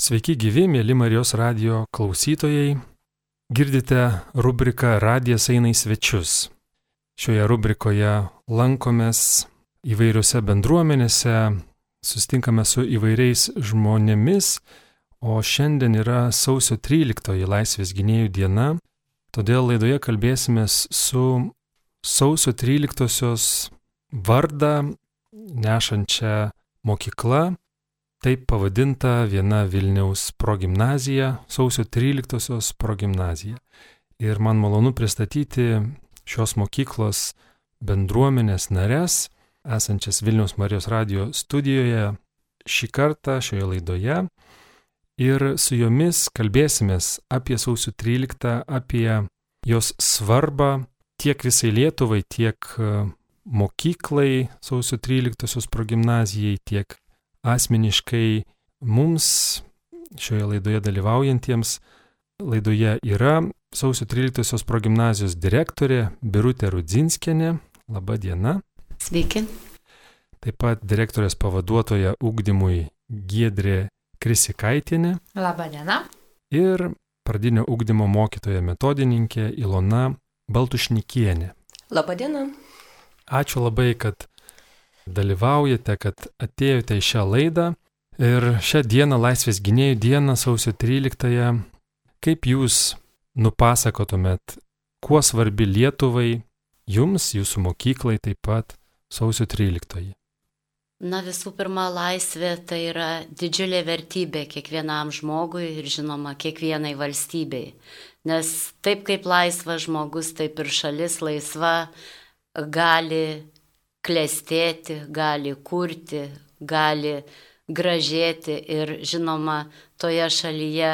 Sveiki gyvi, mėly Marijos radio klausytojai. Girdite rubriką Radijas eina į svečius. Šioje rubrikoje lankomės įvairiose bendruomenėse, sustinkame su įvairiais žmonėmis, o šiandien yra sausio 13 Laisvės gynėjų diena, todėl laidoje kalbėsime su sausio 13 vardą nešančia mokykla, taip pavadinta viena Vilniaus progymnazija, sausio 13-osios progymnazija. Ir man malonu pristatyti šios mokyklos bendruomenės narės, esančias Vilniaus Marijos radio studijoje šį kartą šioje laidoje. Ir su jomis kalbėsimės apie sausio 13, apie jos svarbą tiek visai Lietuvai, tiek e, mokyklai sausio 13-osios progymnazijai, tiek asmeniškai mums šioje laidoje dalyvaujantiems. Laidoje yra sausio 13-osios progymnazijos direktorė Birutė Rudzinskienė. Labą dieną. Sveiki. Taip pat direktorės pavaduotoja ugdymui Giedrė Krisikaitinė. Labą dieną. Ir pradinio ugdymo mokytoja metodininkė Ilona Baltušnikienė. Labą dieną. Ačiū labai, kad dalyvaujate, kad atėjote į šią laidą. Ir šią dieną, Laisvės gynėjų dieną, sausio 13-ąją, kaip jūs nupasakotumėt, kuo svarbi Lietuvai, jums, jūsų mokyklai taip pat sausio 13-ąjį? Na visų pirma, laisvė tai yra didžiulė vertybė kiekvienam žmogui ir žinoma kiekvienai valstybei. Nes taip kaip laisvas žmogus, taip ir šalis laisva gali klestėti, gali kurti, gali gražėti ir žinoma, toje šalyje,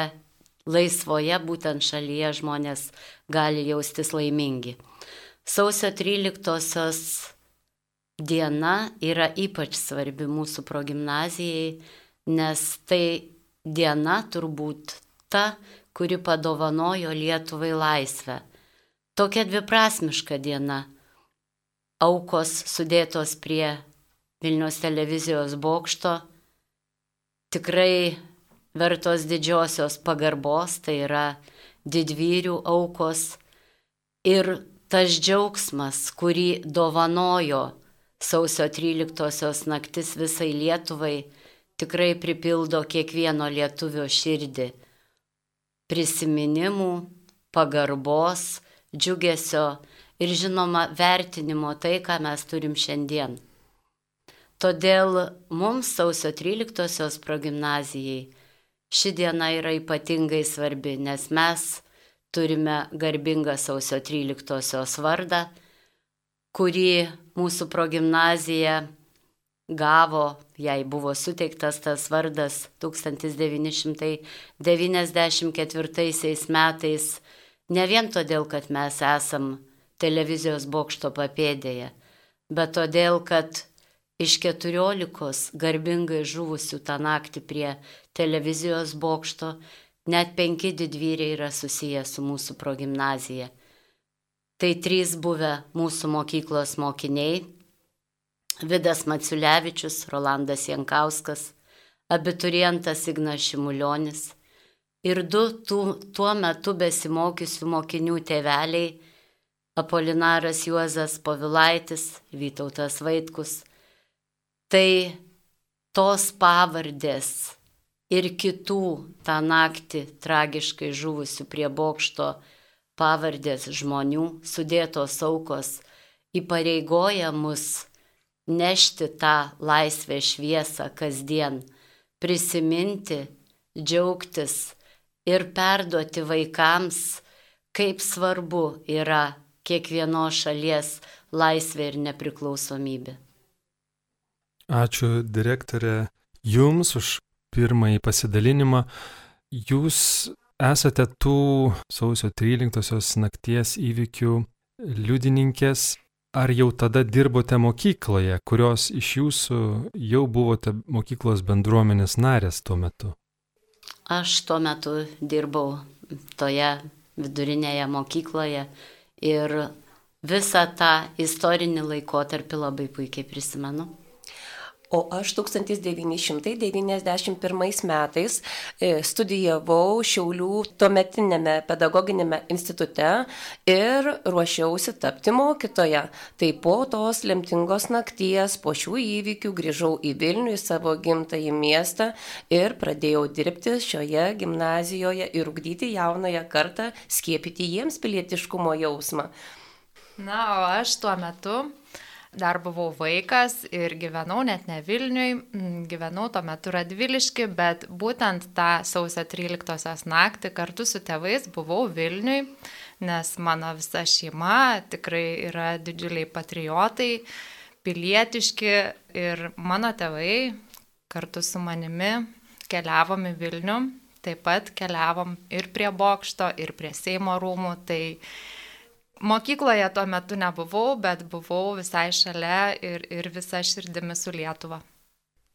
laisvoje būtent šalyje žmonės gali jaustis laimingi. Sausio 13-osios diena yra ypač svarbi mūsų progymnazijai, nes tai diena turbūt ta, kuri padovanojo Lietuvai laisvę. Tokia dviprasmiška diena aukos sudėtos prie Vilnius televizijos bokšto tikrai vertos didžiosios pagarbos, tai yra didvyrių aukos ir tas džiaugsmas, kurį dovanojo sausio 13-osios naktis visai Lietuvai, tikrai pripildo kiekvieno lietuvio širdį. Prisiminimų, pagarbos, džiugesio ir žinoma vertinimo tai, ką mes turim šiandien. Todėl mums sausio 13-osios progymnazijai ši diena yra ypatingai svarbi, nes mes turime garbingą sausio 13-osios vardą, kurį mūsų progymnazija gavo, jai buvo suteiktas tas vardas 1994 metais, ne vien todėl, kad mes esam televizijos bokšto papėdėje, bet todėl, kad iš keturiolikos garbingai žuvusių tą naktį prie televizijos bokšto net penki didvyriai yra susiję su mūsų progymnazija. Tai trys buvę mūsų mokyklos mokiniai - Vidas Maciulevičius, Rolandas Jankauskas, abiturientas Ignas Šimulionis ir du tų, tuo metu besimokysių mokinių tėveliai Apolinaras Juozas Povilaitis, Vytautas Vaitkus. Tai tos pavardės ir kitų tą naktį tragiškai žuvusių prie bokšto pavardės žmonių sudėtos aukos įpareigoja mus nešti tą laisvę šviesą kasdien, prisiminti, džiaugtis ir perduoti vaikams, kaip svarbu yra kiekvienos šalies laisvė ir nepriklausomybė. Ačiū direktorė Jums už pirmąjį pasidalinimą. Jūs esate tų sausio 13-osios nakties įvykių liudininkės. Ar jau tada dirbote mokykloje, kurios iš jūsų jau buvote mokyklos bendruomenės narės tuo metu? Aš tuo metu dirbau toje vidurinėje mokykloje ir visą tą istorinį laikotarpį labai puikiai prisimenu. O aš 1991 metais e, studijavau Šiaulių tuometinėme pedagoginėme institute ir ruošiausi tapti mokytoja. Tai po tos lemtingos nakties, po šių įvykių grįžau į Vilnių, į savo gimtąjį miestą ir pradėjau dirbti šioje gimnazijoje ir ugdyti jaunąją kartą, skiepyti jiems pilietiškumo jausmą. Na, o aš tuo metu dar buvau vaikas ir gyvenau net ne Vilniui, gyvenau tuo metu Radviliški, bet būtent tą sausio 13 naktį kartu su tėvais buvau Vilniui, nes mano visa šeima tikrai yra didžiuliai patriotai, pilietiški ir mano tėvai kartu su manimi keliavom į Vilnių, taip pat keliavom ir prie bokšto, ir prie Seimo rūmų, tai Mokykloje tuo metu nebuvau, bet buvau visai šalia ir, ir visa širdimi su Lietuva.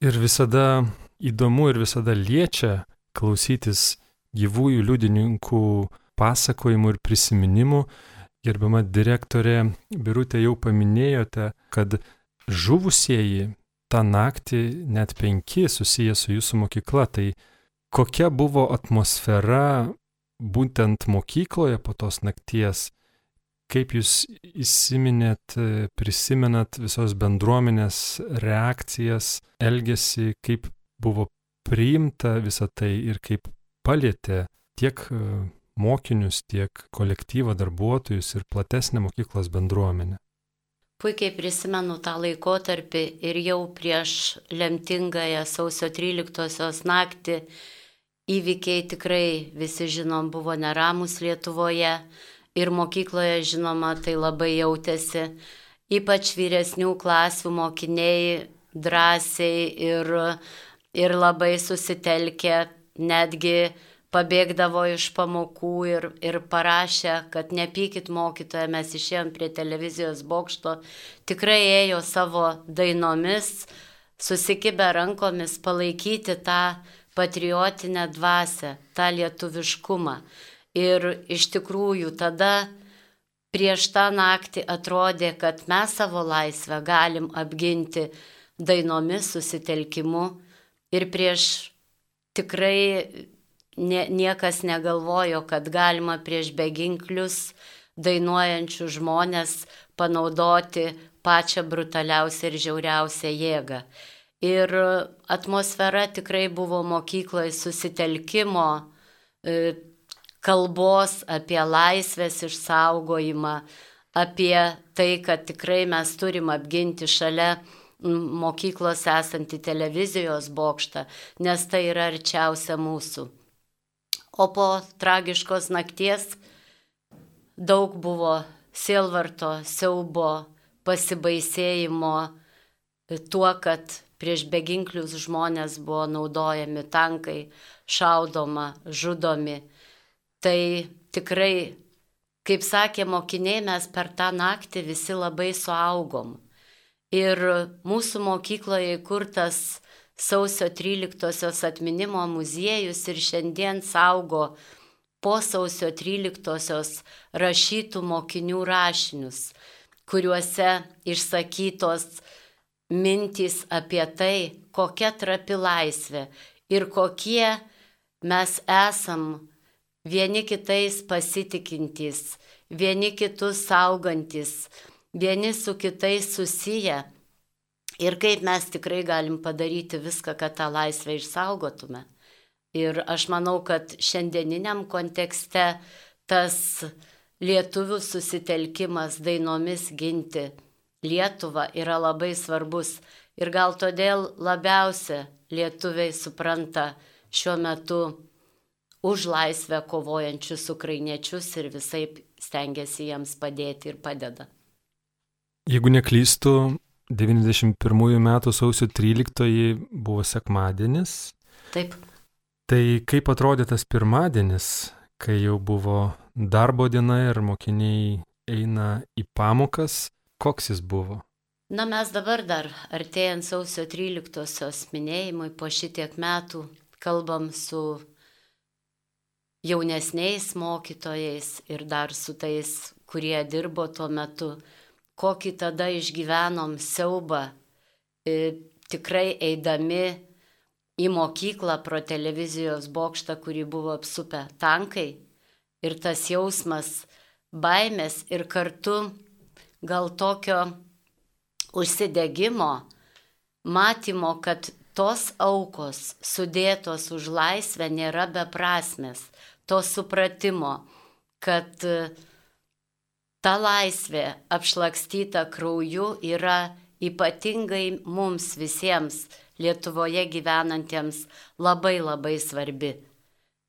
Ir visada įdomu ir visada liečia klausytis gyvųjų liudininkų pasakojimų ir prisiminimų. Gerbiama direktorė Birutė jau paminėjote, kad žuvusieji tą naktį net penki susiję su jūsų mokykla. Tai kokia buvo atmosfera būtent mokykloje po tos nakties? Kaip jūs įsiminėt, prisimenat visos bendruomenės reakcijas, elgesį, kaip buvo priimta visa tai ir kaip palėtė tiek e, mokinius, tiek kolektyvą darbuotojus ir platesnę mokyklos bendruomenę. Puikiai prisimenu tą laikotarpį ir jau prieš lemtingąją sausio 13-osios naktį įvykiai tikrai visi žinom buvo neramus Lietuvoje ir mokykloje, žinoma, tai labai jautėsi. Ypač vyresnių klasių mokiniai drąsiai ir, ir labai susitelkė, netgi pabėgdavo iš pamokų ir, ir parašė, kad nepykit mokytoje, mes išėjom prie televizijos bokšto, tikrai ėjo savo dainomis, susikibę rankomis palaikyti tą patriotinę dvasę, tą lietuviškumą. Ir iš tikrųjų tada prieš tą naktį atrodė, kad mes savo laisvę galim apginti dainomis, susitelkimu ir prieš tikrai nie, niekas negalvojo, kad galima prieš beginklius dainuojančių žmonės panaudoti pačią brutaliausią ir žiauriausią jėgą. Ir atmosfera tikrai buvo mokykloje susitelkimo, e, kalbos apie laisvės išsaugojimą, apie tai, kad tikrai mes turim apginti šalia mokyklos esantį televizijos bokštą, nes tai yra arčiausia mūsų. O po tragiškos nakties daug buvo sielvarto, siaubo, pasibaisėjimo tuo, kad prieš beginklius žmonės buvo naudojami tankai, šaudoma, žudomi. Tai tikrai, kaip sakė mokiniai, mes per tą naktį visi labai suaugom. Ir mūsų mokykloje įkurtas sausio 13-osios atminimo muziejus ir šiandien saugo po sausio 13-osios rašytų mokinių rašinius, kuriuose išsakytos mintys apie tai, kokia trapi laisvė ir kokie mes esam vieni kitais pasitikintys, vieni kitus saugantis, vieni su kitais susiję. Ir kaip mes tikrai galim padaryti viską, kad tą laisvę išsaugotume. Ir aš manau, kad šiandieniniam kontekste tas lietuvių susitelkimas dainomis ginti Lietuvą yra labai svarbus. Ir gal todėl labiausia lietuviai supranta šiuo metu už laisvę kovojančius ukrainiečius ir visai stengiasi jiems padėti ir padeda. Jeigu neklystu, 91 metų sausio 13 buvo sekmadienis. Taip. Tai kaip atrodė tas pirmadienis, kai jau buvo darbo diena ir mokiniai eina į pamokas, koks jis buvo? Na mes dabar dar artėjant sausio 13-osios minėjimui po šitiek metų kalbam su jaunesniais mokytojais ir dar su tais, kurie dirbo tuo metu, kokį tada išgyvenom siaubą. E, tikrai eidami į mokyklą pro televizijos bokštą, kurį buvo apsupę tankai. Ir tas jausmas baimės ir kartu gal tokio užsidegimo, matymo, kad tos aukos sudėtos už laisvę nėra beprasmės, to supratimo, kad ta laisvė apšlakstyta krauju yra ypatingai mums visiems Lietuvoje gyvenantiems labai labai svarbi.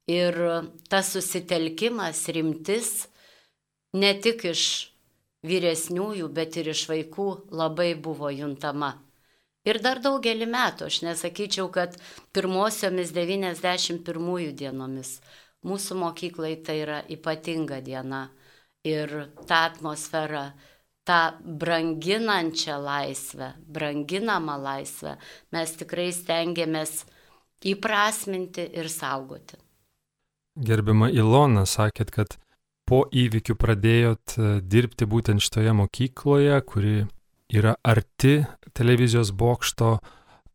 Ir tas susitelkimas, rimtis ne tik iš vyresniųjų, bet ir iš vaikų labai buvo juntama. Ir dar daugelį metų, aš nesakyčiau, kad pirmosiomis 91 dienomis mūsų mokyklai tai yra ypatinga diena. Ir ta atmosfera tą branginančią laisvę, branginamą laisvę mes tikrai stengiamės įprasminti ir saugoti. Gerbima Ilona, sakėt, kad po įvykių pradėjot e, dirbti būtent šitoje mokykloje, kuri yra arti televizijos bokšto,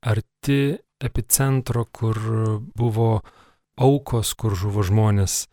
arti epicentro, kur buvo aukos, kur žuvo žmonės.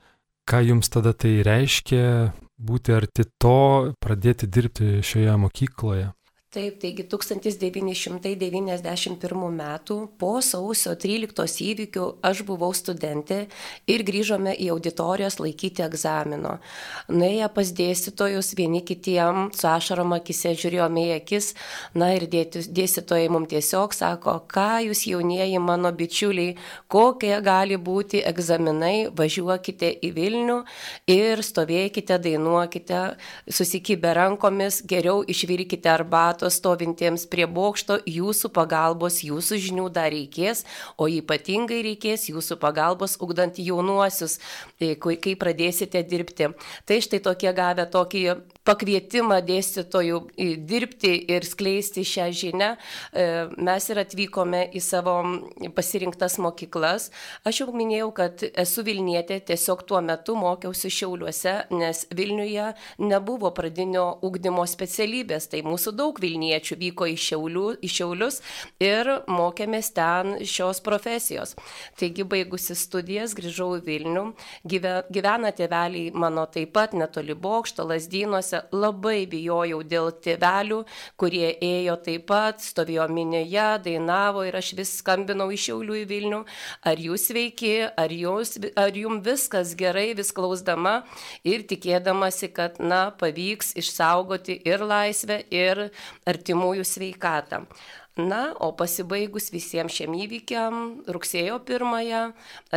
Ką jums tada tai reiškia, būti arti to, pradėti dirbti šioje mokykloje? Taip, taigi 1991 metų po sausio 13 įvykių aš buvau studentė ir grįžome į auditorijas laikyti egzamino. Nuėję pas dėstytojus, vieni kitiem su ašarom akise žiūrėjome į akis, na ir dėstytojai mums tiesiog sako, ką jūs jaunieji mano bičiuliai, kokie gali būti egzaminai, važiuokite į Vilnių ir stovėkite, dainuokite, susikibę rankomis, geriau išvirkite arbatos bokšto stovintiems prie bokšto jūsų pagalbos, jūsų žinių dar reikės, o ypatingai reikės jūsų pagalbos ugdant jaunuosius, e, kai pradėsite dirbti. Tai štai tokie gavę tokį pakvietimą dėstytojų dirbti ir skleisti šią žinią, e, mes ir atvykome į savo pasirinktas mokyklas. Aš jau minėjau, kad esu Vilnietė, tiesiog tuo metu mokiausi Šiauliuose, nes Vilniuje nebuvo pradinio ugdymo specialybės, tai mūsų daug Vilniečių vyko į, Šiaulių, į Šiaulius ir mokėmės ten šios profesijos. Taigi, baigusi studijas, grįžau į Vilnių, gyvena tėveliai mano taip pat netoli bokšto, lasdynuose, labai bijojau dėl tėvelių, kurie ėjo taip pat, stovėjo minėje, dainavo ir aš vis skambinau iš Šiaulių į Vilnių, ar jūs sveiki, ar, jūs, ar jums viskas gerai, vis klausdama ir tikėdamasi, kad, na, pavyks išsaugoti ir laisvę, ir artimųjų sveikatą. Na, o pasibaigus visiems šiem įvykiam, rugsėjo pirmąją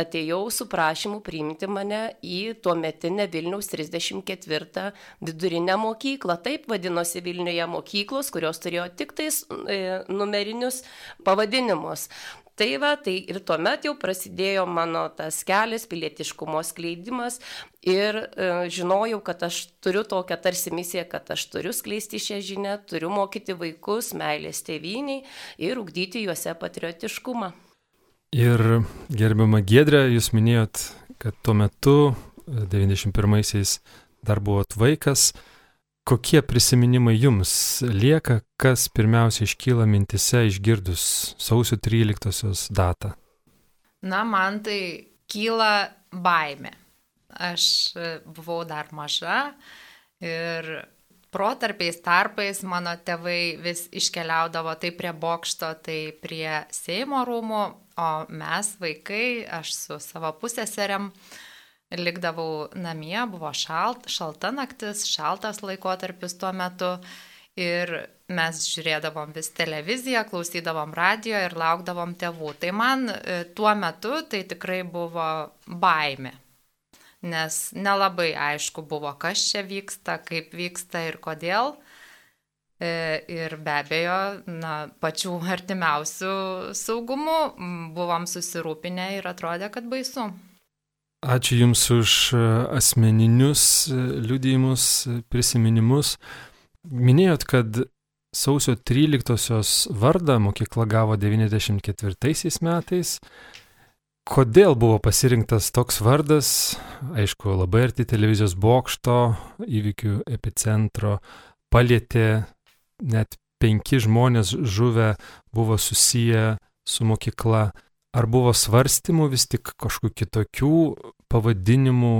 atėjau su prašymu priimti mane į tuometinę Vilniaus 34 vidurinę mokyklą. Taip vadinosi Vilniuje mokyklos, kurios turėjo tik tais e, numerinius pavadinimus. Tai va, tai ir tuomet jau prasidėjo mano tas kelias, pilietiškumo skleidimas ir e, žinojau, kad aš turiu tokią tarsi misiją, kad aš turiu skleisti šią žinią, turiu mokyti vaikus meilės tėviniai ir ugdyti juose patriotiškumą. Ir gerbiama Gedrė, jūs minėjot, kad tuo metu, 91-aisiais, dar buvot vaikas, Kokie prisiminimai jums lieka, kas pirmiausia iškyla mintise išgirdus sausio 13-osios datą? Na, man tai kyla baime. Aš e, buvau dar maža ir protarpiais tarpais mano tėvai vis iškeliaudavo tai prie bokšto, tai prie Seimo rūmų, o mes vaikai, aš su savo pusėserėm, uh, likdavau namie, buvo šalt, šalta naktis, šaltas laikotarpis tuo metu ir mes žiūrėdavom vis televiziją, klausydavom radio ir laukdavom tėvų. Tai man e, tuo metu tai tikrai buvo baime, nes nelabai aišku buvo, kas čia vyksta, kaip vyksta ir kodėl. E, ir be abejo, na, pačių artimiausių saugumų buvom susirūpinę ir atrodė, kad baisu. Ačiū Jums už e, asmeninius e, liudijimus, e, prisiminimus. Minėjot, kad sausio 13-osios vardą mokykla gavo 94 metais. Kodėl buvo pasirinktas toks vardas? Aišku, labai arti televizijos bokšto, įvykių epicentro, palėtė net penki žmonės žuvę buvo susiję su mokykla. Ar buvo svarstymų vis tik kažkokių kitokių pavadinimų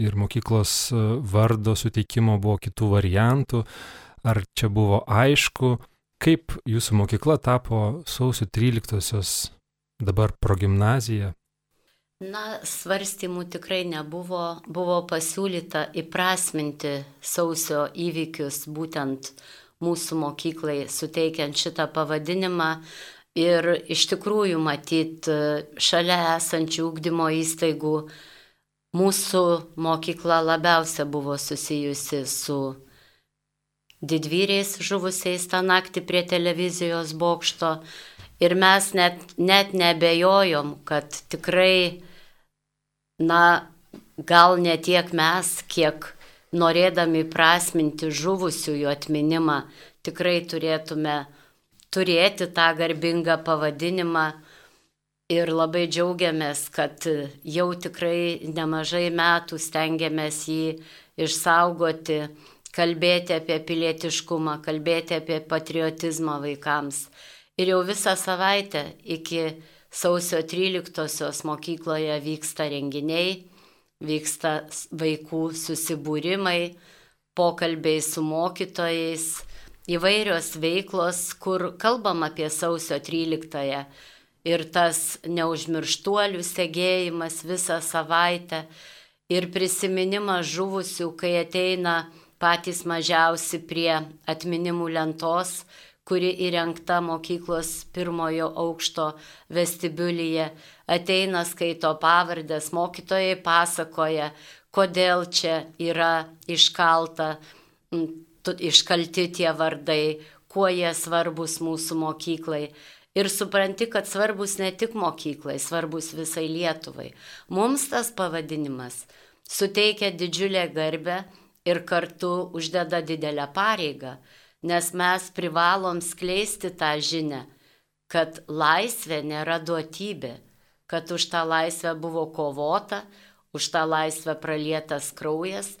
ir mokyklos e, vardo suteikimo buvo kitų variantų? Ar čia buvo aišku, kaip jūsų mokykla tapo sausio 13-osios dabar progymnazija? Na, svarstymų tikrai nebuvo. Buvo pasiūlyta įprasminti sausio įvykius būtent mūsų mokyklai, suteikiant šitą pavadinimą. Ir iš tikrųjų matyt, šalia esančių ūkdymo įstaigų mūsų mokykla labiausia buvo susijusi su didvyriais žuvusiais tą naktį prie televizijos bokšto. Ir mes net, net nebejojom, kad tikrai na, gal ne tiek mes, kiek norėdami prasminti žuvusiųjų atminimą, tikrai turėtume turėti tą garbingą pavadinimą ir labai džiaugiamės, kad jau tikrai nemažai metų stengiamės jį išsaugoti, kalbėti apie pilietiškumą, kalbėti apie patriotizmą vaikams. Ir jau visą savaitę iki sausio 13-osios mokykloje vyksta renginiai, vyksta vaikų susibūrimai, pokalbiai su mokytojais, įvairios veiklos, kur kalbam apie sausio 13-ąją ir tas neužmirštuolių segėjimas visą savaitę. Ir prisiminimas žuvusių, kai ateina patys mažiausi prie atminimų lentos, kuri įrengta mokyklos pirmojo aukšto vestibiulyje, ateina skaito pavardės, mokytojai pasakoja, kodėl čia yra iškalta, iškalti tie vardai, kuo jie svarbus mūsų mokyklai. Ir supranti, kad svarbus ne tik mokyklai, svarbus visai Lietuvai. Mums tas pavadinimas suteikia didžiulę garbę ir kartu uždeda didelę pareigą nes mes privalom skleisti tą žinę, kad laisvė nėra duotybė, kad už tą laisvę buvo kovota, už tą laisvę pralietas kraujas.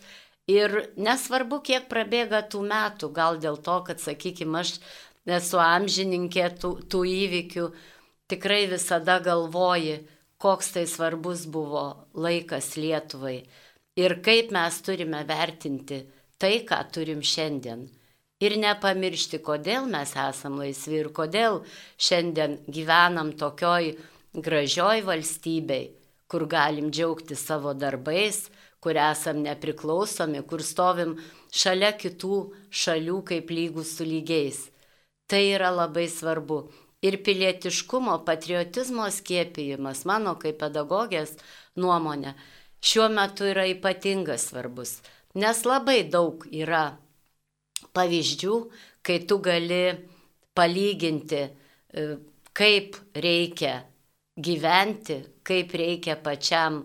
Ir nesvarbu, kiek prabėga tų metų, gal dėl to, kad, sakykime, aš esu amžininkė tų, tų įvykių, tikrai visada galvoji, koks tai svarbus buvo laikas Lietuvai ir kaip mes turime vertinti tai, ką turim šiandien. Ir nepamiršti, kodėl mes esam laisvi ir kodėl šiandien gyvenam tokioj gražioj valstybei, kur galim džiaugti savo darbais, kur esam nepriklausomi, kur stovim šalia kitų šalių kaip lygus su lygiais. Tai yra labai svarbu. Ir pilietiškumo, patriotizmo skiepijimas, mano kaip pedagogės nuomonė, šiuo metu yra ypatingas svarbus, nes labai daug yra pavyzdžių, kai tu gali palyginti, e, kaip reikia gyventi, kaip reikia pačiam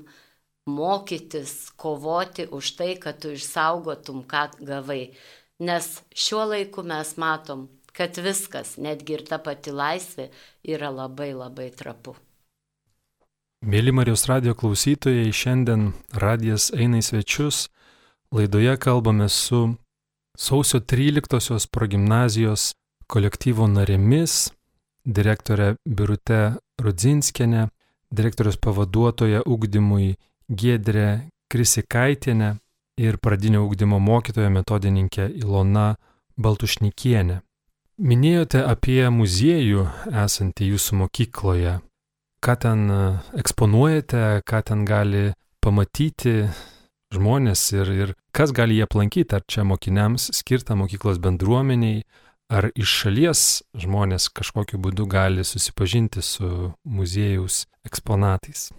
mokytis, kovoti už tai, kad tu išsaugotum, ką gavai. Nes šiuo laiku mes matom, kad viskas, netgi ir ta pati laisvė, yra labai labai trapu. Mėly Marijos radio klausytojai, šiandien radijas eina į svečius. Laidoje kalbame su sausio 13-osios progymnazijos kolektyvo narėmis, direktorė Birute Rudzinskenė, direktorius pavaduotoja ugdymui Gedrė Krisikaitienė ir pradinio ugdymo mokytoja metodininkė Ilona Baltušnikienė. Minėjote apie muziejų esantį jūsų mokykloje. Ką ten eksponuojate, ką ten gali pamatyti žmonės ir, ir kas gali jį aplankyti, ar čia mokiniams skirta mokyklos bendruomeniai, ar iš šalies žmonės kažkokiu būdu gali susipažinti su muziejaus eksponatais.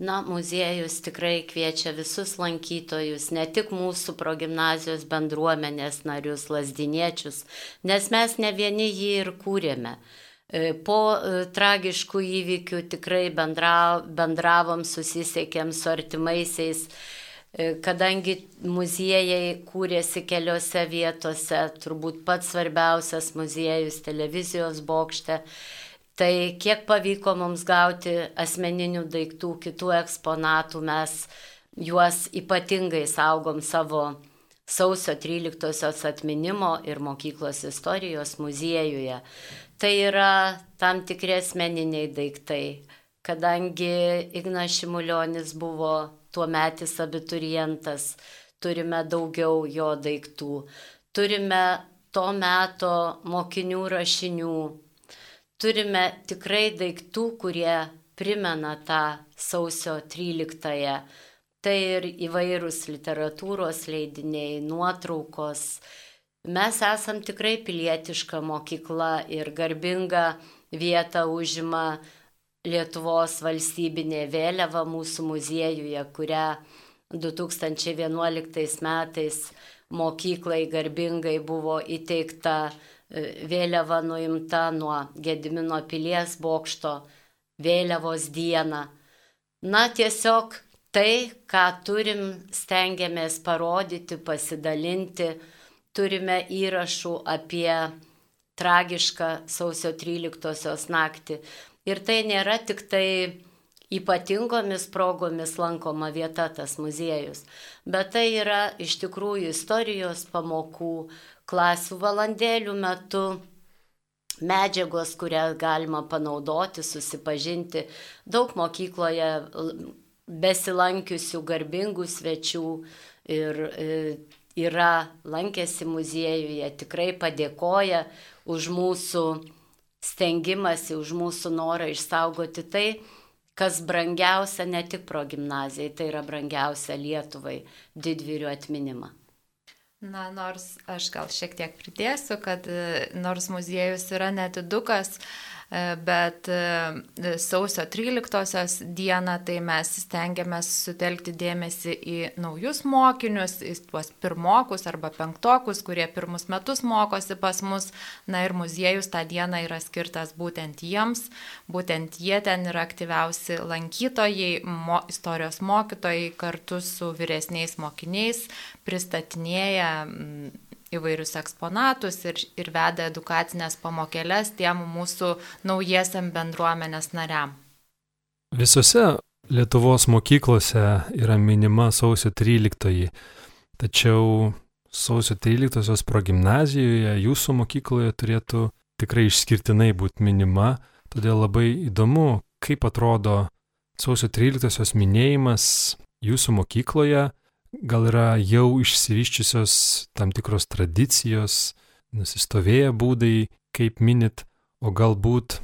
Na, muziejus tikrai kviečia visus lankytojus, ne tik mūsų progymnazijos bendruomenės narius, lasdiniečius, nes mes ne vieni jį ir kūrėme. E, po e, tragiškų įvykių tikrai bendra, bendravom, susisiekėm su artimaisiais E, kadangi muziejai kūrėsi keliose vietose, turbūt pats svarbiausias muziejus televizijos bokšte, tai kiek pavyko mums gauti asmeninių daiktų, kitų eksponatų, mes juos ypatingai saugom savo, sausio 13-osios atminimo ir mokyklos istorijos muziejuje. Tai yra tam tikri asmeniniai daiktai, kadangi Ignas Šimulionis buvo tuo metis abiturientas, turime daugiau jo daiktų, turime to meto mokinių rašinių, turime tikrai daiktų, kurie primena tą sausio 13-ąją. Tai ir įvairūs literatūros leidiniai, nuotraukos. Mes esam tikrai pilietiška mokykla ir garbinga vieta užima Lietuvos valstybinė vėliava mūsų muziejuje, kurią 2011 metais mokyklai garbingai buvo įteikta vėliava nuimta nuo Gedimino pilies bokšto vėliavos dieną. Na tiesiog tai, ką turim, stengiamės parodyti, pasidalinti, turime įrašų apie tragišką sausio 13 naktį. Ir tai nėra tik tai ypatingomis progomis lankoma vieta tas muziejus, bet tai yra iš tikrųjų istorijos pamokų, klasių valandėlių metu medžiagos, kurią galima panaudoti, susipažinti. Daug mokykloje besilankiusių garbingų svečių ir e, yra lankėsi muziejuje, tikrai padėkoja už mūsų stengimasi, už mūsų norą išsaugoti tai, kas brangiausia ne tik pro gimnazijai, tai yra brangiausia Lietuvai didvyrių atminimą. Na, nors aš gal šiek tiek pridėsiu, kad e, nors muziejus yra netidukas, E, bet e, sausio 13 dieną tai mes stengiamės sutelkti dėmesį į naujus mokinius, į tuos pirmokus arba penktokus, kurie pirmus metus mokosi pas mus. Na ir muziejus tą dieną yra skirtas būtent jiems, būtent jie ten yra aktyviausi lankytojai, mo, istorijos mokytojai kartu su vyresniais mokiniais pristatinėja įvairius eksponatus ir, ir veda edukacinės pamokėlės tiem mūsų naujiesiam bendruomenės nariam. Visose Lietuvos mokyklose yra minima sausio 13, tačiau sausio 13 progymnazijoje jūsų mokykloje turėtų tikrai išskirtinai būti minima, todėl labai įdomu, kaip atrodo sausio 13 minėjimas jūsų mokykloje gal yra jau išsivyščiusios tam tikros tradicijos, nusistovėję būdai, kaip minit, o galbūt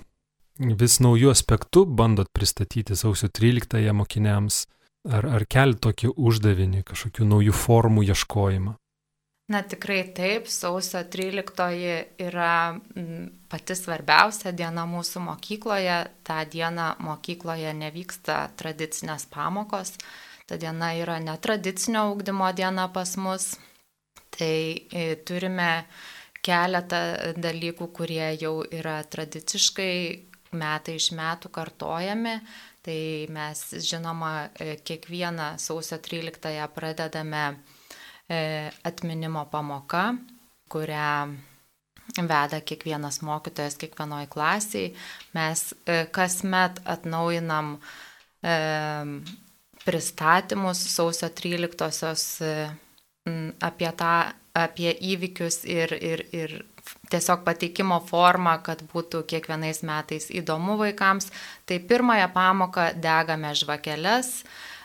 vis naujų aspektų bandot pristatyti sausio 13-ąją mokiniams, ar, ar kelti tokį uždavinį, kažkokių naujų formų ieškojimą. Na tikrai taip, sausio 13 yra pati svarbiausia diena mūsų mokykloje. Ta diena mokykloje nevyksta tradicinės pamokos, Ta diena yra netradicinio augdymo diena pas mus. Tai e, turime keletą dalykų, kurie jau yra tradiciškai metai iš metų kartojami. Tai mes, žinoma, e, kiekvieną sausio 13-ąją pradedame e, atminimo pamoka, kurią veda kiekvienas mokytojas kiekvienoje klasėje. Mes kasmet atnaujinam pristatymus sausio 13-osios e, apie tą, apie įvykius ir, ir, ir tiesiog pateikimo formą, kad būtų kiekvienais metais įdomu vaikams. Tai pirmąją pamoką degame žvakeles,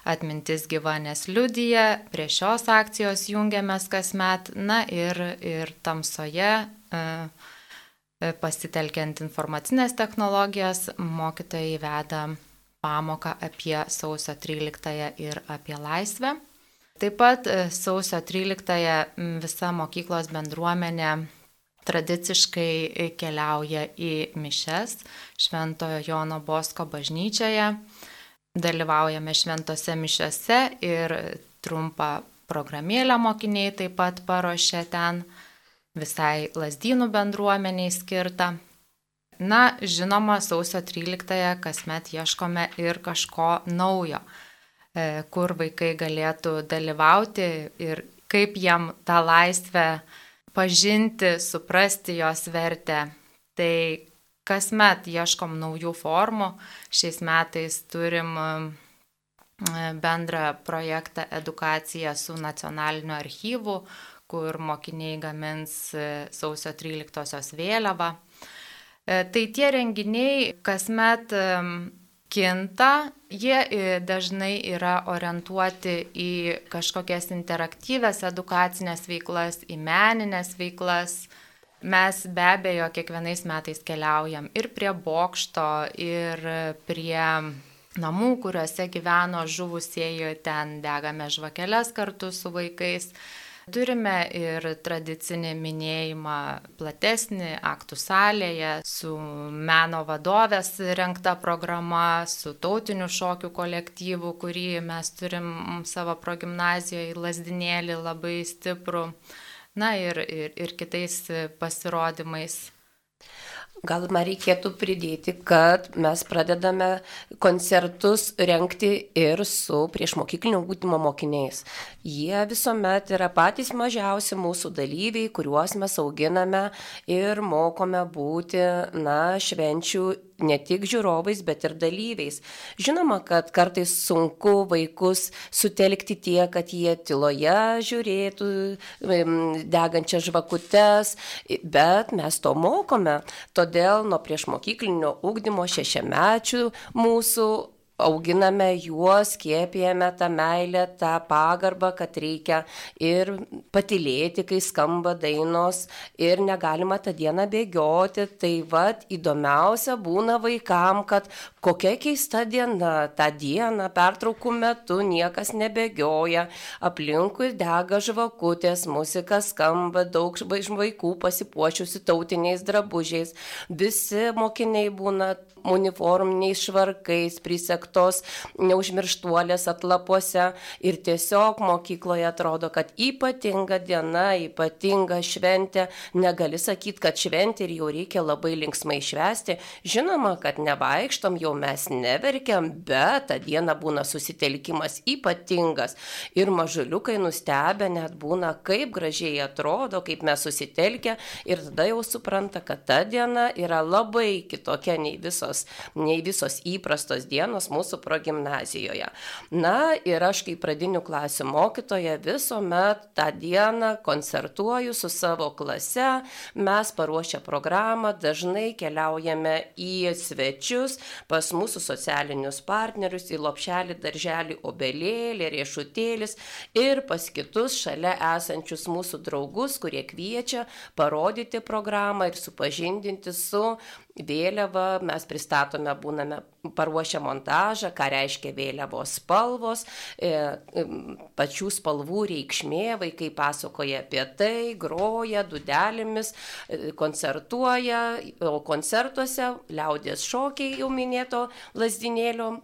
atmintis gyva nes liudyje, prie šios akcijos jungiamės kasmet, na ir, ir tamsoje. E, e, pasitelkiant informacinės technologijas, mokytojai veda pamoką apie sausio 13 ir apie laisvę. Taip pat e, sausio 13 visa mokyklos bendruomenė tradiciškai e, keliauja į mišes Šventojo Jono Bosko bažnyčioje. Dalyvaujame šventose mišiose ir trumpą programėlę mokiniai taip pat paruošė ten visai lasdynų bendruomeniai skirtą. Na, žinoma, sausio 13-ąją kasmet ieškome ir kažko naujo, e, kur vaikai galėtų dalyvauti ir kaip jam tą laisvę pažinti, suprasti jos vertę. Tai kasmet ieškom naujų formų. Šiais metais turim bendrą projektą edukaciją su nacionaliniu archyvu, kur mokiniai gamins sausio 13-osios vėliavą. Tai tie renginiai kasmet kinta, jie e, dažnai yra orientuoti į kažkokias interaktyves edukacinės veiklas, į meninės veiklas. Mes be abejo kiekvienais metais keliaujam ir prie bokšto, ir prie namų, kuriuose gyveno žuvusieji, ten degame žvakeles kartu su vaikais. Turime ir tradicinį minėjimą platesnį aktų salėje su meno vadovės renkta programa, su tautiniu šokių kolektyvu, kurį mes turim savo progymnazijoje, lasdinėlį labai stiprų, na ir, ir, ir kitais pasirodymais. Gal man reikėtų pridėti, kad mes pradedame koncertus renkti ir su priešmokyklinio ūkdymo mokiniais. Jie visuomet yra patys mažiausi mūsų dalyviai, kuriuos mes auginame ir mokome būti, na, švenčių ne tik žiūrovais, bet ir dalyviais. Žinoma, kad kartais sunku vaikus sutelkti tiek, kad jie tyloje žiūrėtų degančias žvakutes, bet mes to mokome. Todėl nuo priešmokyklinio ūkdymo šešiamečių mūsų auginame juos, skiepijame tą meilę, tą pagarbą, kad reikia ir patilėti, kai skamba dainos ir negalima tą dieną bėgioti. Tai vad įdomiausia būna vaikam, kad kokia keista diena, tą dieną pertraukų metu niekas nebėgioja, aplinkui dega žvakutės, muzika skamba, daug vaikų pasipuošiusi tautiniais drabužiais, visi mokiniai būna uniforminiais švarkais, prisektos neužmirštuolės atlapuose. Ir tiesiog mokykloje atrodo, kad ypatinga diena, ypatinga šventė, negali sakyti, kad šventė ir jau reikia labai linksmai švesti. Žinoma, kad nevaikštom, jau mes neverkiam, bet tą dieną būna susitelkimas ypatingas. Ir mažuliukai nustebę net būna, kaip gražiai atrodo, kaip mes susitelkę. Ir tada jau supranta, kad ta diena yra labai kitokia nei visos visos, nei visos įprastos dienos mūsų progymnazijoje. Na ir aš kaip pradinių klasių mokytoja visuomet tą dieną koncertuoju su savo klase, mes paruošę programą, dažnai keliaujame į svečius pas mūsų socialinius partnerius, į lopšelį, darželį, obelėlį, riešutėlis ir pas kitus šalia esančius mūsų draugus, kurie kviečia parodyti programą ir supažindinti su vėliava, mes pristatome, būname paruošę montažą, ką reiškia vėliavos spalvos, e, pačių spalvų reikšmė, vaikai pasakoja apie tai, groja dudelėmis, e, koncertuoja, o koncertuose liaudės šokiai jau minėto lasdinėlio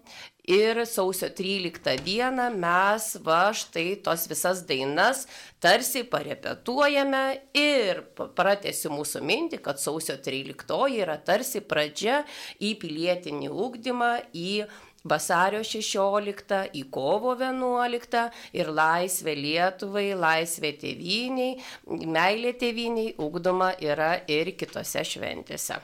ir sausio 13 dieną mes va štai tos visas dainas tarsi parepetuojame ir pratesiu mūsų mintį, kad sausio 13 yra tarsi pradžia į pilietinį ūkdymą, į vasario 16, į kovo 11 ir laisvė Lietuvai, laisvė tėviniai, meilė tėviniai ugdoma yra ir kitose šventėse.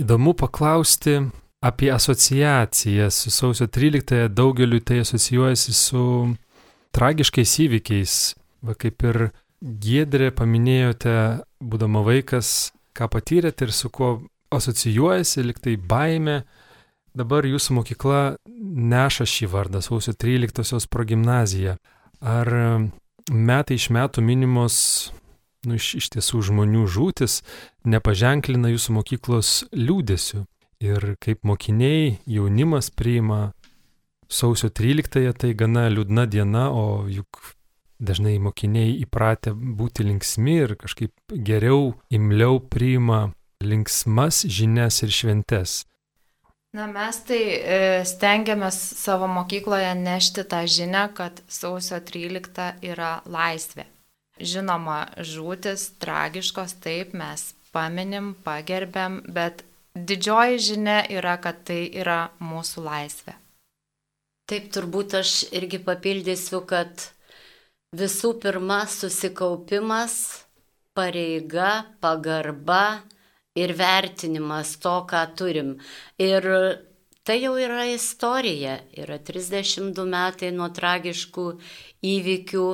Įdomu paklausti, apie asociaciją su sausio 13-ąją daugeliu tai asocijuojasi su tragiškais įvykiais. Va kaip ir Giedrė paminėjote, būdama vaikas, ką patyrėte ir su kuo asocijuojasi, liktai baime. Dabar jūsų mokykla neša šį vardą, sausio 13-osios progymnazija. Ar metai iš metų minimos, nu, iš, iš tiesų žmonių žūtis nepaženklina jūsų mokyklos liūdėsiu? ir kaip mokiniai, jaunimas priima sausio 13-ąją, tai gana liūdna diena, o juk dažnai mokiniai įpratę būti linksmi ir kažkaip geriau, imliau priima linksmas žinias ir šventes. Na, mes tai e, stengiamės savo mokykloje nešti tą žinią, kad sausio 13 yra laisvė. Žinoma, žūtis tragiškos, taip, mes paminim, pagerbėm, bet didžioji žinia yra, kad tai yra mūsų laisvė. Taip, turbūt aš irgi papildysiu, kad visų pirma susikaupimas, pareiga, pagarba ir vertinimas to, ką turim. Ir tai jau yra istorija. Yra 32 metai nuo tragiškų įvykių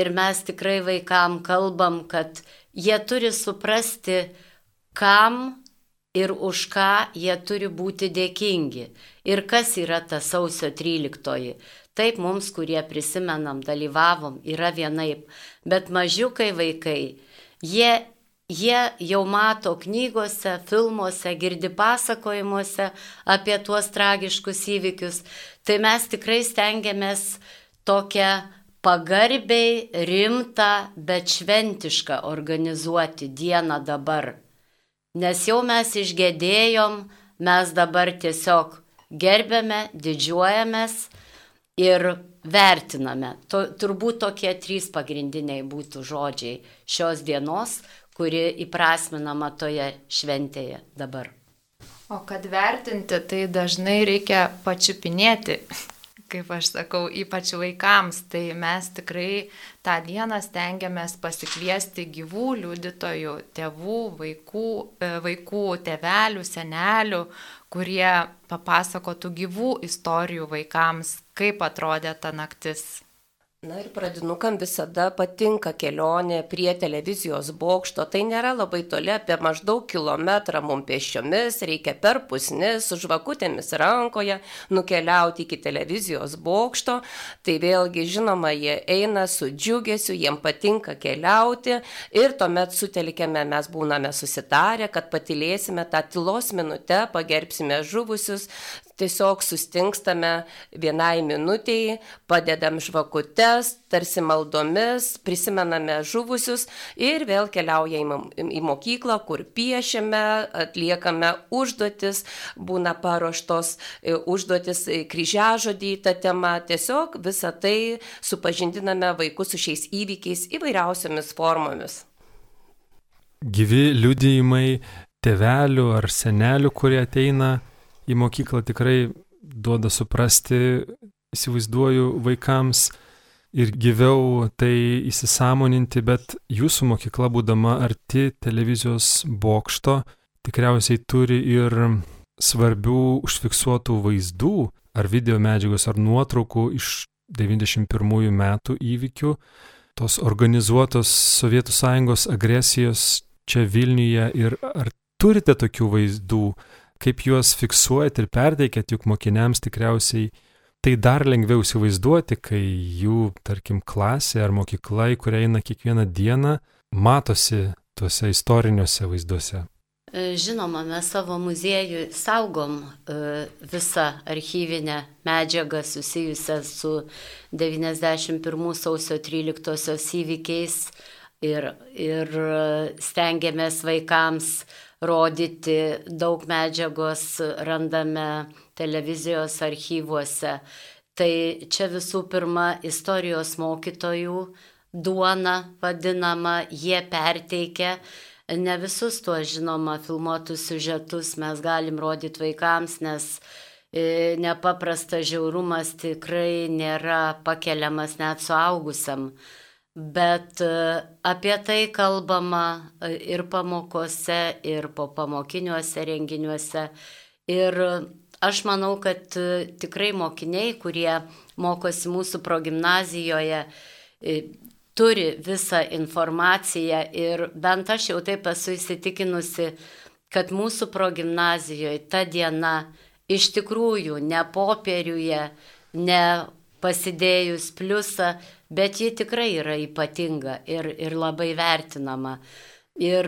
ir mes tikrai vaikam kalbam, kad jie turi suprasti, kam ir už ką jie turi būti dėkingi. Ir kas yra ta sausio 13. Taip mums, kurie prisimenam, dalyvavom, yra vienaip, bet mažiukai vaikai, jie jie jau mato knygose, filmuose, girdi pasakojimuose apie tuos tragiškus įvykius, tai mes tikrai stengiamės tokią pagarbiai, rimtą, bet šventišką organizuoti dieną dabar. Nes jau mes išgėdėjom, mes dabar tiesiog gerbėme, didžiuojamės ir vertiname. To, turbūt tokie trys pagrindiniai būtų žodžiai šios dienos, kuri įprasminama toje šventėje dabar. O kad vertinti, tai dažnai reikia pačiupinėti, kaip aš sakau, ypač vaikams. Tai mes tikrai tą dieną stengiamės pasikviesti gyvų liudytojų, tėvų, vaikų, e, vaikų tėvelių, senelių, kurie papasakotų gyvų istorijų vaikams, kaip atrodė ta naktis Na ir pradinukam visada patinka kelionė prie televizijos bokšto. Tai nėra labai toli, apie maždaug kilometrą mums pėsčiomis, reikia per pusnis, su žvakutėmis rankoje nukeliauti iki televizijos bokšto. Tai vėlgi, žinoma, jie eina su džiugesiu, jiem patinka keliauti ir tuomet sutelkėme, mes būname susitarę, kad patilėsime tą tylos minutę, pagerbsime žuvusius, tiesiog sustingstame vienai minutiai, padedam žvakutes, tarsi maldomis, prisimename žuvusius ir vėl keliaujame į mokyklą, kur piešiame, atliekame užduotis, būna paruoštos e, užduotis e, kryžiažodį tą temą. Tiesiog visą tai supažindiname vaikus su šiais įvykiais įvairiausiamis formomis. Gyvi liudijimai tevelių ar senelių, kurie ateina į mokyklą tikrai duoda suprasti, įsivaizduoju, vaikams ir gyviau tai įsisamoninti, bet jūsų mokykla, būdama arti televizijos bokšto, tikriausiai turi ir svarbių užfiksuotų vaizdų ar video medžiagos ar nuotraukų iš 91 metų įvykių, tos organizuotos Sovietų Sąjungos agresijos čia Vilniuje ir ar turite tokių vaizdų, kaip juos fiksuojat ir perteikėt, juk mokiniams tikriausiai tai dar lengviau įsivaizduoti, kai jų, tarkim, klasė ar mokykla, į kurią eina kiekvieną dieną, matosi tuose istoriniuose vaizduose. E, žinoma, mes savo muziejui saugom e, visą archyvinę medžiagą susijusią su 91 sausio 13 įvykiais ir, ir stengiamės vaikams rodyti, daug medžiagos randame televizijos archyvuose. Tai čia visų pirma istorijos mokytojų duona vadinama, jie perteikia. Ne visus tuos žinoma filmuotus siužetus mes galim rodyti vaikams, nes e, nepaprastas žiaurumas tikrai nėra pakeliamas net suaugusiam bet e, apie tai kalbama e, ir pamokose, ir po pamokiniuose renginiuose. Ir aš manau, kad e, tikrai mokiniai, kurie mokosi mūsų progymnazijoje, turi visą informaciją ir bent aš jau taip esu įsitikinusi, kad mūsų progymnazijoje ta diena iš tikrųjų ne popieriuje, ne pasidėjus pliusą, bet ji tikrai yra ypatinga ir, ir labai vertinama. Ir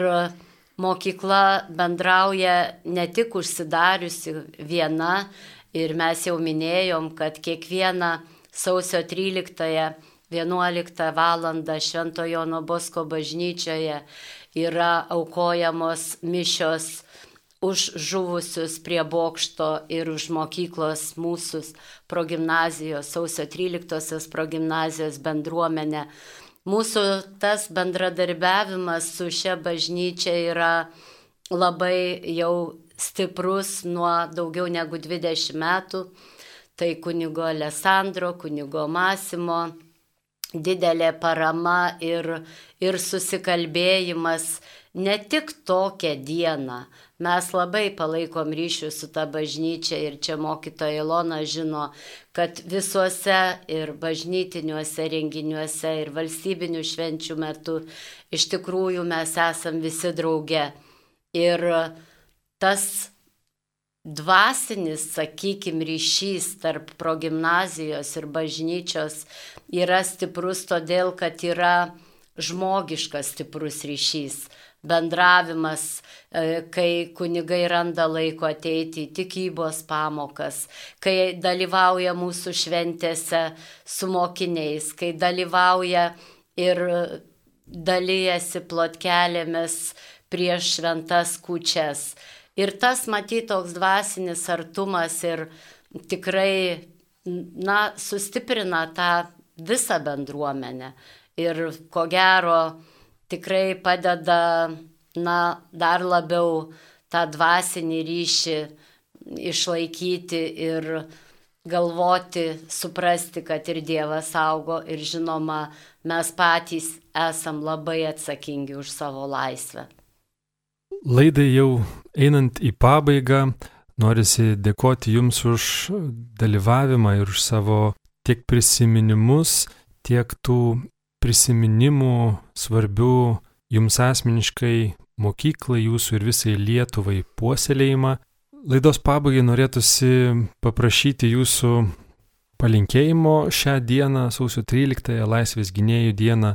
mokykla bendrauja ne tik užsidariusi viena, ir mes jau minėjom, kad kiekvieną sausio 13-11 val. Šventojo Nobosko bažnyčioje yra aukojamos mišios už žuvusius prie bokšto ir už mokyklos mūsų progymnazijos, sausio 13-osios progymnazijos bendruomenę. Mūsų tas bendradarbiavimas su šia bažnyčia yra labai jau stiprus nuo daugiau negu 20 metų. Tai kunigo Alessandro, kunigo Masimo didelė parama ir, ir susikalbėjimas ne tik tokią dieną. Mes labai palaikom ryšių su ta bažnyčia ir čia mokytoja Ilona žino, kad visuose ir bažnytiniuose renginiuose ir valstybinių švenčių metu iš tikrųjų mes esam visi drauge. Ir tas dvasinis, sakykime, ryšys tarp progymnazijos ir bažnyčios yra stiprus todėl, kad yra žmogiškas stiprus ryšys bendravimas, e, kai kunigai randa laiko ateiti į tikybos pamokas, kai dalyvauja mūsų šventėse su mokiniais, kai dalyvauja ir dalyjasi plotkelėmis prieš šventas kučias. Ir tas matytoks dvasinis artumas ir tikrai, na, sustiprina tą visą bendruomenę. Ir ko gero, tikrai padeda, na, dar labiau tą dvasinį ryšį išlaikyti ir galvoti, suprasti, kad ir Dievas augo ir žinoma, mes patys esam labai atsakingi už savo laisvę. Laidai jau einant į pabaigą, norisi dėkoti Jums už dalyvavimą ir už savo tiek prisiminimus, tiek tų prisiminimų svarbių jums asmeniškai, mokyklai jūsų ir visai Lietuvai puoselėjimą. Laidos pabaigai norėtųsi paprašyti jūsų palinkėjimo šią dieną, sausio 13-ąją, Laisvės gynėjų dieną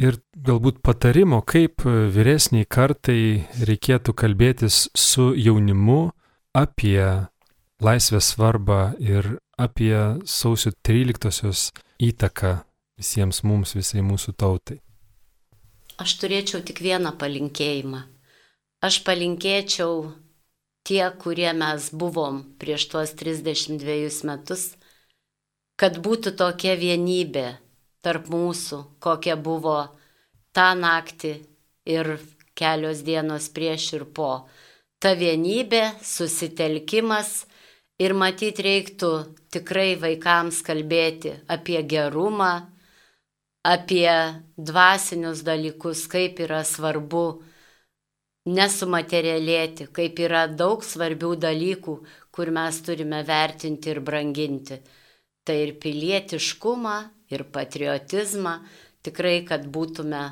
ir galbūt patarimo, kaip vyresniai kartai reikėtų kalbėtis su jaunimu apie laisvės svarbą ir apie sausio 13-osios įtaką visiems mums, visai mūsų tautai. Aš turėčiau tik vieną palinkėjimą. Aš palinkėčiau tie, kurie mes buvom prieš tuos 32 metus, kad būtų tokia vienybė tarp mūsų, kokia buvo tą naktį ir kelios dienos prieš ir po. Ta vienybė, susitelkimas ir matyt reiktų tikrai vaikams kalbėti apie gerumą, apie dvasinius dalykus, kaip yra svarbu nesumaterialėti, kaip yra daug svarbių dalykų, kur mes turime vertinti ir branginti. Tai ir pilietiškumą, ir patriotizmą, tikrai, kad būtume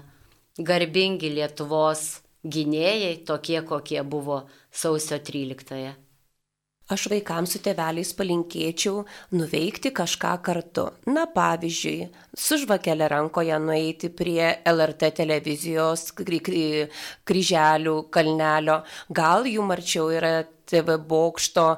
garbingi Lietuvos gynėjai, tokie kokie buvo sausio 13. -ąją. Aš vaikams su tėveliais palinkėčiau nuveikti kažką kartu. Na pavyzdžiui, su žvakelė rankoje nueiti prie LRT televizijos kryželių kalnelio. Gal jų marčiau yra TV bokšto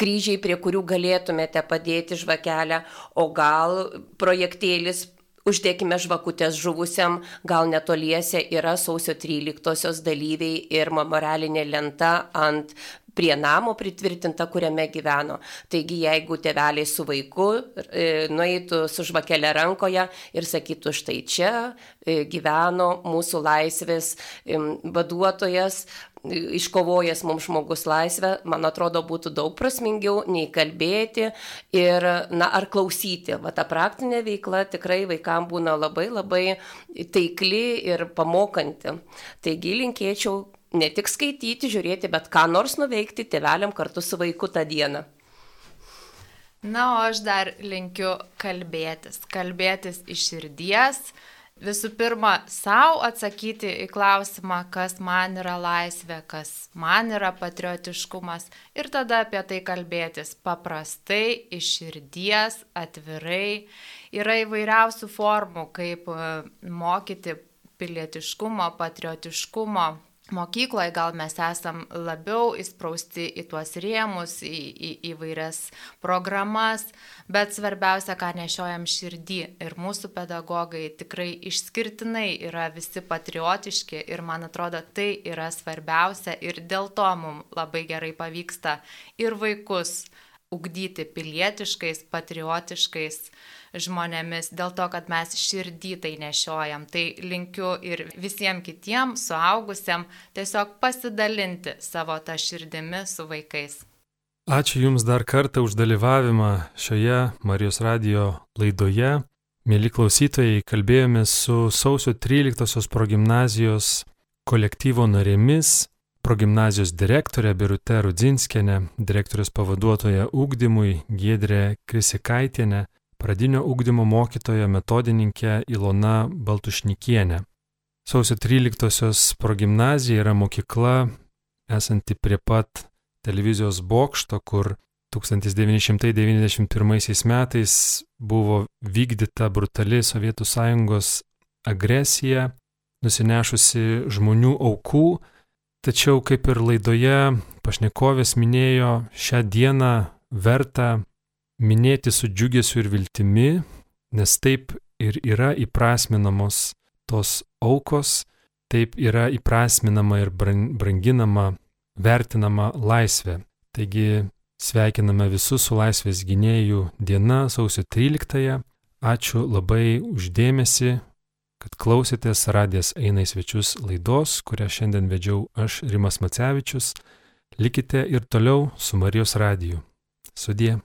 kryžiai, prie kurių galėtumėte padėti žvakelę, o gal projektėlis Uždėkime žvakutės žuvusiam, gal netoliese yra sausio 13-osios dalyviai ir memorialinė lenta ant prie namo pritvirtinta, kuriame gyveno. Taigi, jeigu tėveliai su vaiku e, nueitų su žvakelė rankoje ir sakytų, štai čia e, gyveno mūsų laisvės vaduotojas, iškovojęs mums žmogus laisvę, man atrodo, būtų daug prasmingiau nei kalbėti ir, na, ar klausyti. Va ta praktinė veikla tikrai vaikams būna labai labai taikli ir pamokanti. Taigi linkėčiau ne tik skaityti, žiūrėti, bet ką nors nuveikti tėveliam kartu su vaiku tą dieną. Na, o aš dar linkiu kalbėtis, kalbėtis iš širdies. Visų pirma, savo atsakyti į klausimą, kas man yra laisvė, kas man yra patriotiškumas ir tada apie tai kalbėtis paprastai, iš širdies, atvirai. Yra įvairiausių formų, kaip e, mokyti pilietiškumo, patriotiškumo, Mokykloje gal mes esam labiau įsprausti į tuos rėmus, į, į įvairias programas, bet svarbiausia, ką nešiojam širdį. Ir mūsų pedagogai tikrai išskirtinai yra visi patriotiški ir man atrodo, tai yra svarbiausia ir dėl to mums labai gerai pavyksta ir vaikus ugdyti pilietiškais, patriotiškais žmonėmis, dėl to, kad mes širdį tai nešiojam. Tai linkiu ir visiems kitiems suaugusiam tiesiog pasidalinti savo tą širdimi su vaikais. Ačiū Jums dar kartą už dalyvavimą šioje Marijos radio laidoje. Mėly klausytojai, kalbėjome su sausio 13-osios progymnazijos kolektyvo narėmis, progymnazijos direktorė Birute Rudzinskienė, direktorius pavaduotoja ūkdymui Giedrė Krisikaitienė, pradinio ūkdymo mokytoja metodininkė Ilona Baltušnikienė. Sausio 13-osios progymnazija yra mokykla esanti prie pat televizijos bokšto, kur 1991 metais buvo vykdyta brutali Sovietų Sąjungos agresija, nusinešusi žmonių aukų, tačiau kaip ir laidoje pašnekovės minėjo, šią dieną verta minėti su džiugesiu ir viltimi, nes taip ir yra įprasminamos tos aukos, taip yra įprasminama ir branginama, vertinama laisvė. Taigi sveikiname visus su laisvės gynėjų diena sausio 13-ąją. Ačiū labai uždėmesi, kad klausėtės radijas eina į svečius laidos, kurią šiandien vedžiau aš Rimas Macevičius. Likite ir toliau su Marijos radiju. Sudie.